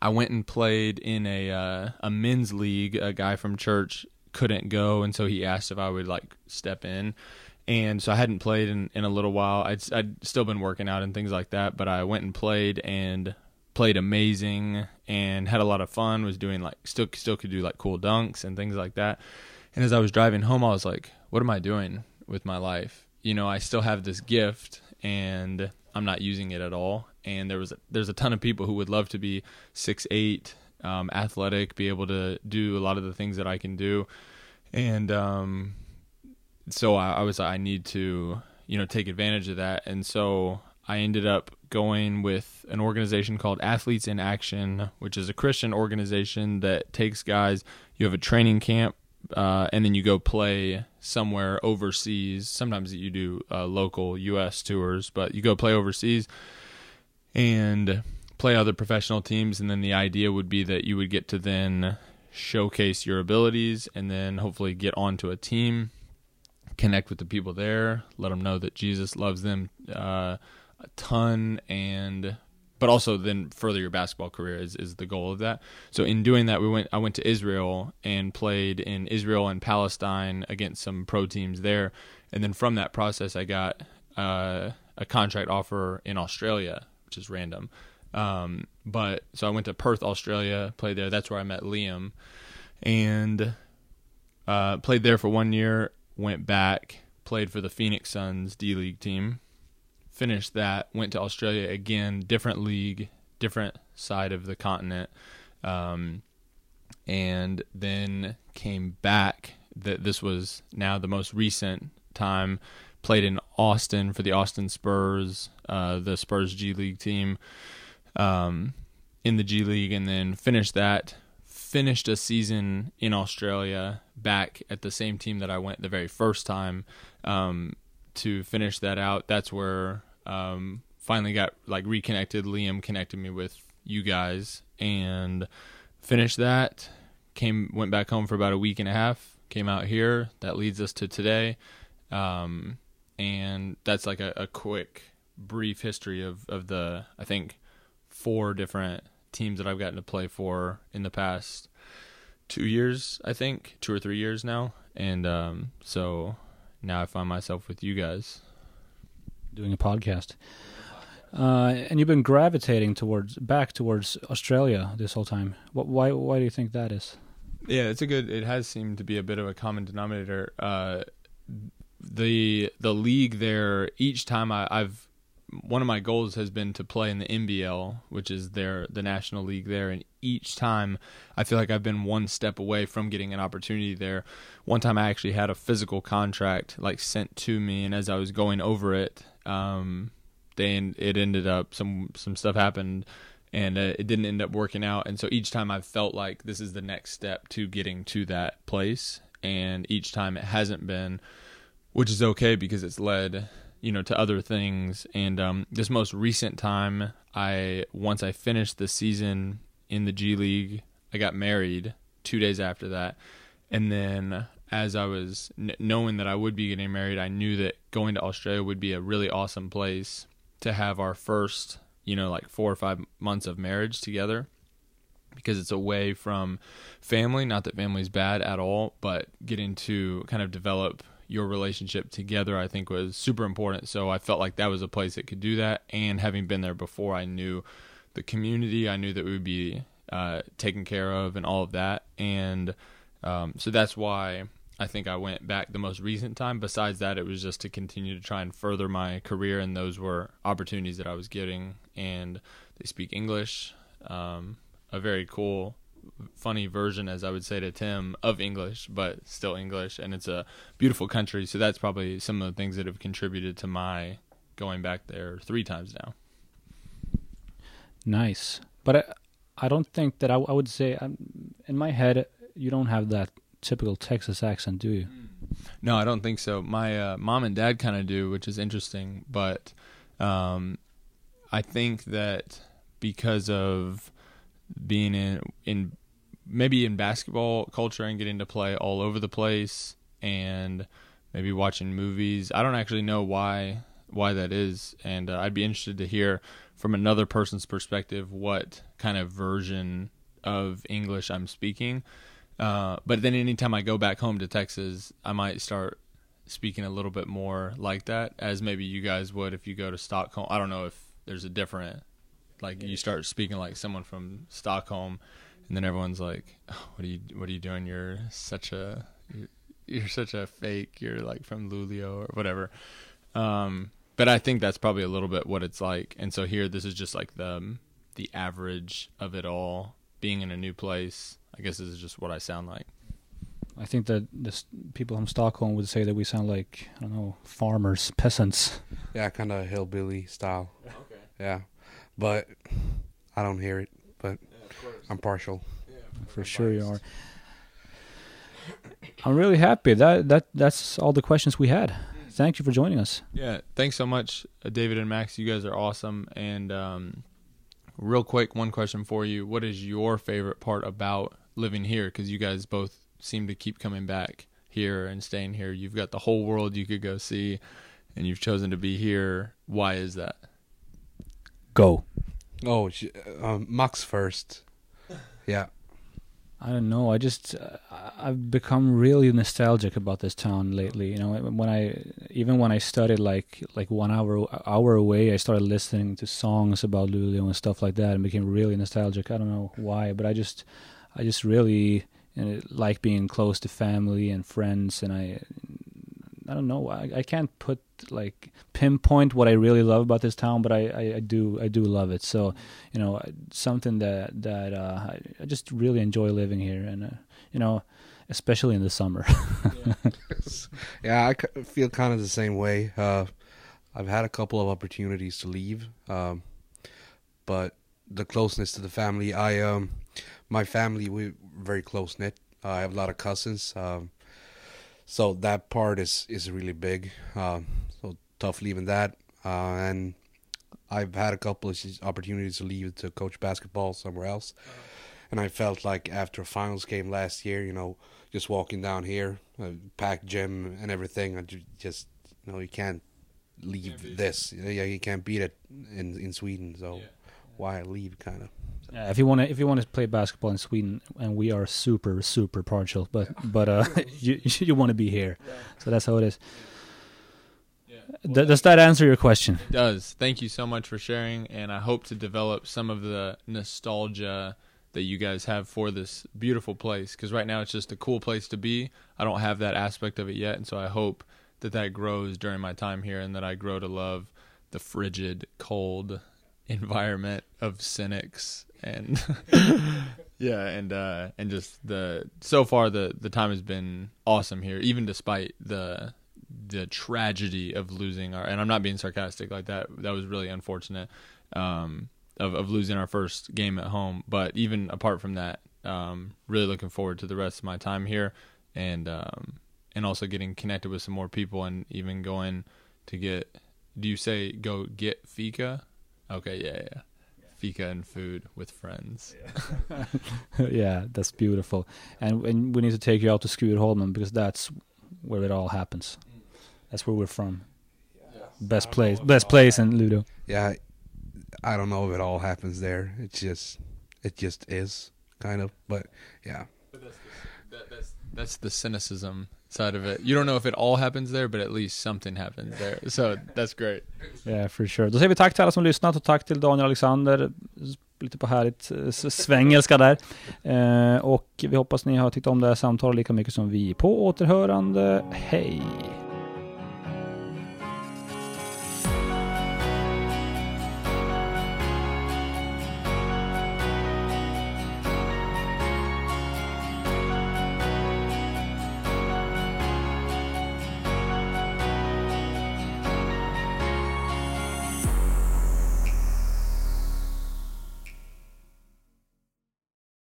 I went and played in a uh, a men's league. A guy from church couldn't go, and so he asked if I would like step in. And so I hadn't played in, in a little while. I'd, I'd still been working out and things like that, but I went and played and played amazing and had a lot of fun. Was doing like still still could do like cool dunks and things like that. And as I was driving home, I was like, "What am I doing with my life? You know, I still have this gift, and I'm not using it at all." and there was there's a ton of people who would love to be six eight, um, athletic, be able to do a lot of the things that I can do, and um, so I, I was I need to you know take advantage of that, and so I ended up going with an organization called Athletes in Action, which is a Christian organization that takes guys. You have a training camp, uh, and then you go play somewhere overseas. Sometimes you do uh, local U.S. tours, but you go play overseas and play other professional teams. And then the idea would be that you would get to then showcase your abilities and then hopefully get onto a team, connect with the people there, let them know that Jesus loves them uh, a ton, and but also then further your basketball career is, is the goal of that. So in doing that, we went. I went to Israel and played in Israel and Palestine against some pro teams there, and then from that process, I got uh, a contract offer in Australia which is random. Um, but so I went to Perth, Australia, played there. That's where I met Liam, and uh, played there for one year. Went back, played for the Phoenix Suns D League team. Finished that, went to Australia again, different league, different side of the continent, um, and then came back. That this was now the most recent time. Played in Austin for the Austin Spurs, uh, the Spurs G League team, um, in the G League, and then finished that. Finished a season in Australia back at the same team that I went the very first time. Um, to finish that out, that's where um, finally got like reconnected. Liam connected me with you guys and finished that. Came went back home for about a week and a half. Came out here. That leads us to today, um, and that's like a, a quick, brief history of of the I think four different teams that I've gotten to play for in the past two years. I think two or three years now, and um, so now I find myself with you guys. doing a podcast. Uh, and you've been gravitating towards back towards Australia this whole time. What, why? Why do you think that is? Yeah, it's a good. It has seemed to be a bit of a common denominator. Uh, the the league there. Each time I, I've one of my goals has been to play in the NBL, which is their the national league there, and each time I feel like I've been one step away from getting an opportunity there. One time I actually had a physical contract like sent to me, and as I was going over it, um, they it ended up some some stuff happened. And uh, it didn't end up working out. And so each time I've felt like this is the next step to getting to that place. And each time it hasn't been which is okay because it's led you know to other things. And um, this most recent time I once I finished the season in the G League I got married 2 days after that. And then as I was n- knowing that I would be getting married I knew that going to Australia would be a really awesome place to have our first, you know, like four or five months of marriage together. Because it's away from family. Not that family's bad at all, but getting to kind of develop your relationship together, I think was super important. So I felt like that was a place that could do that. And having been there before, I knew the community, I knew that we would be uh, taken care of and all of that. And um, so that's why I think I went back the most recent time. Besides that, it was just to continue to try and further my career, and those were opportunities that I was getting. And they speak English, um, a very cool, funny version, as I would say to Tim, of English, but still English. And it's a beautiful country, so that's probably some of the things that have contributed to my going back there three times now. Nice, but I, I don't think that I, I would say um, in my head you don't have that typical Texas accent, do you? No, I don't think so. My uh, mom and dad kind of do, which is interesting. But um, I think that because of being in in maybe in basketball culture and getting to play all over the place, and maybe watching movies, I don't actually know why why that is, and uh, I'd be interested to hear from another person's perspective what kind of version of English I'm speaking. Uh, but then anytime I go back home to Texas, I might start speaking a little bit more like that, as maybe you guys would if you go to Stockholm. I don't know if there's a different, like you start speaking like someone from Stockholm, and then everyone's like, oh, "What are you? What are you doing? You're such a, you're, you're such a fake. You're like from Luleå or whatever." Um, but I think that's probably a little bit what it's like. And so here, this is just like the the average of it all, being in a new place I guess this is just what I sound like. I think that this people from Stockholm would say that we sound like I don't know farmers, peasants. Yeah, kind of hillbilly style. Okay. Yeah, but I don't hear it. But Yeah, I'm partial. For sure you are. I'm really happy. That that that's all the questions we had. Thank you for joining us. Yeah, thanks so much, uh, David and Max. You guys are awesome. And um, real quick, one question for you: What is your favorite part about living here? Because you guys both seem to keep coming back here and staying here. You've got the whole world you could go see, and you've chosen to be here. Why is that? Go. Oh, sh- um, Max first. Yeah. I don't know. I just uh, I've become really nostalgic about this town lately. You know, when I even when I studied like like one hour hour away, I started listening to songs about Luleå and stuff like that, and became really nostalgic. I don't know why, but I just I just really you know, like being close to family and friends, and I I don't know. I, I can't put like pinpoint what I really love about this town, but I, I, I do I do love it. So you know something that that uh, I, I just really enjoy living here, and uh, you know especially in the summer. yeah, I feel kind of the same way. Uh, I've had a couple of opportunities to leave, um, but the closeness to the family. I um, my family we're very close knit. Uh, I have a lot of cousins. Um, so that part is is really big. Uh, so tough leaving that, uh, and I've had a couple of opportunities to leave to coach basketball somewhere else, uh-huh. and I felt like after a finals game last year, you know, just walking down here, packed gym and everything, I just you know you can't leave can't this. Yeah, you can't beat it in in Sweden. So yeah. why leave, kind of. Yeah, if you want to, if you want to play basketball in Sweden, and we are super, super partial, but yeah. but uh, you you want to be here, yeah. so that's how it is. Well, does that answer your question? It does. Thank you so much for sharing, and I hope to develop some of the nostalgia that you guys have for this beautiful place. Because right now it's just a cool place to be. I don't have that aspect of it yet, and so I hope that that grows during my time here, and that I grow to love the frigid, cold environment of cynics and yeah, and uh, and just the so far the the time has been awesome here, even despite the the tragedy of losing our and I'm not being sarcastic like that. That was really unfortunate um, of of losing our first game at home. But even apart from that, um, really looking forward to the rest of my time here and um, and also getting connected with some more people and even going to get. Do you say go get fika? Okay, yeah, yeah fika and food with friends. Yeah, yeah that's beautiful. And, and we need to take you out to Skurholmen because that's where it all happens. That's where we're from. Yeah. Best place, best place in Luleå. Yeah, I don't know if it all happens there. It's just, it just is kind of. But yeah. But that's, the, that, that's, that's the cynicism side of it. You don't know if it all happens there, but at least something happens there. So that's great. Yeah, for sure. Då säger vi tack till alla som lyssnat och tack till Daniel Alexander. Lite på härligt eh, svängelska svengelska där. Eh, och vi hoppas ni har tyckt om det här samtalet lika mycket som vi. På återhörande. Hej!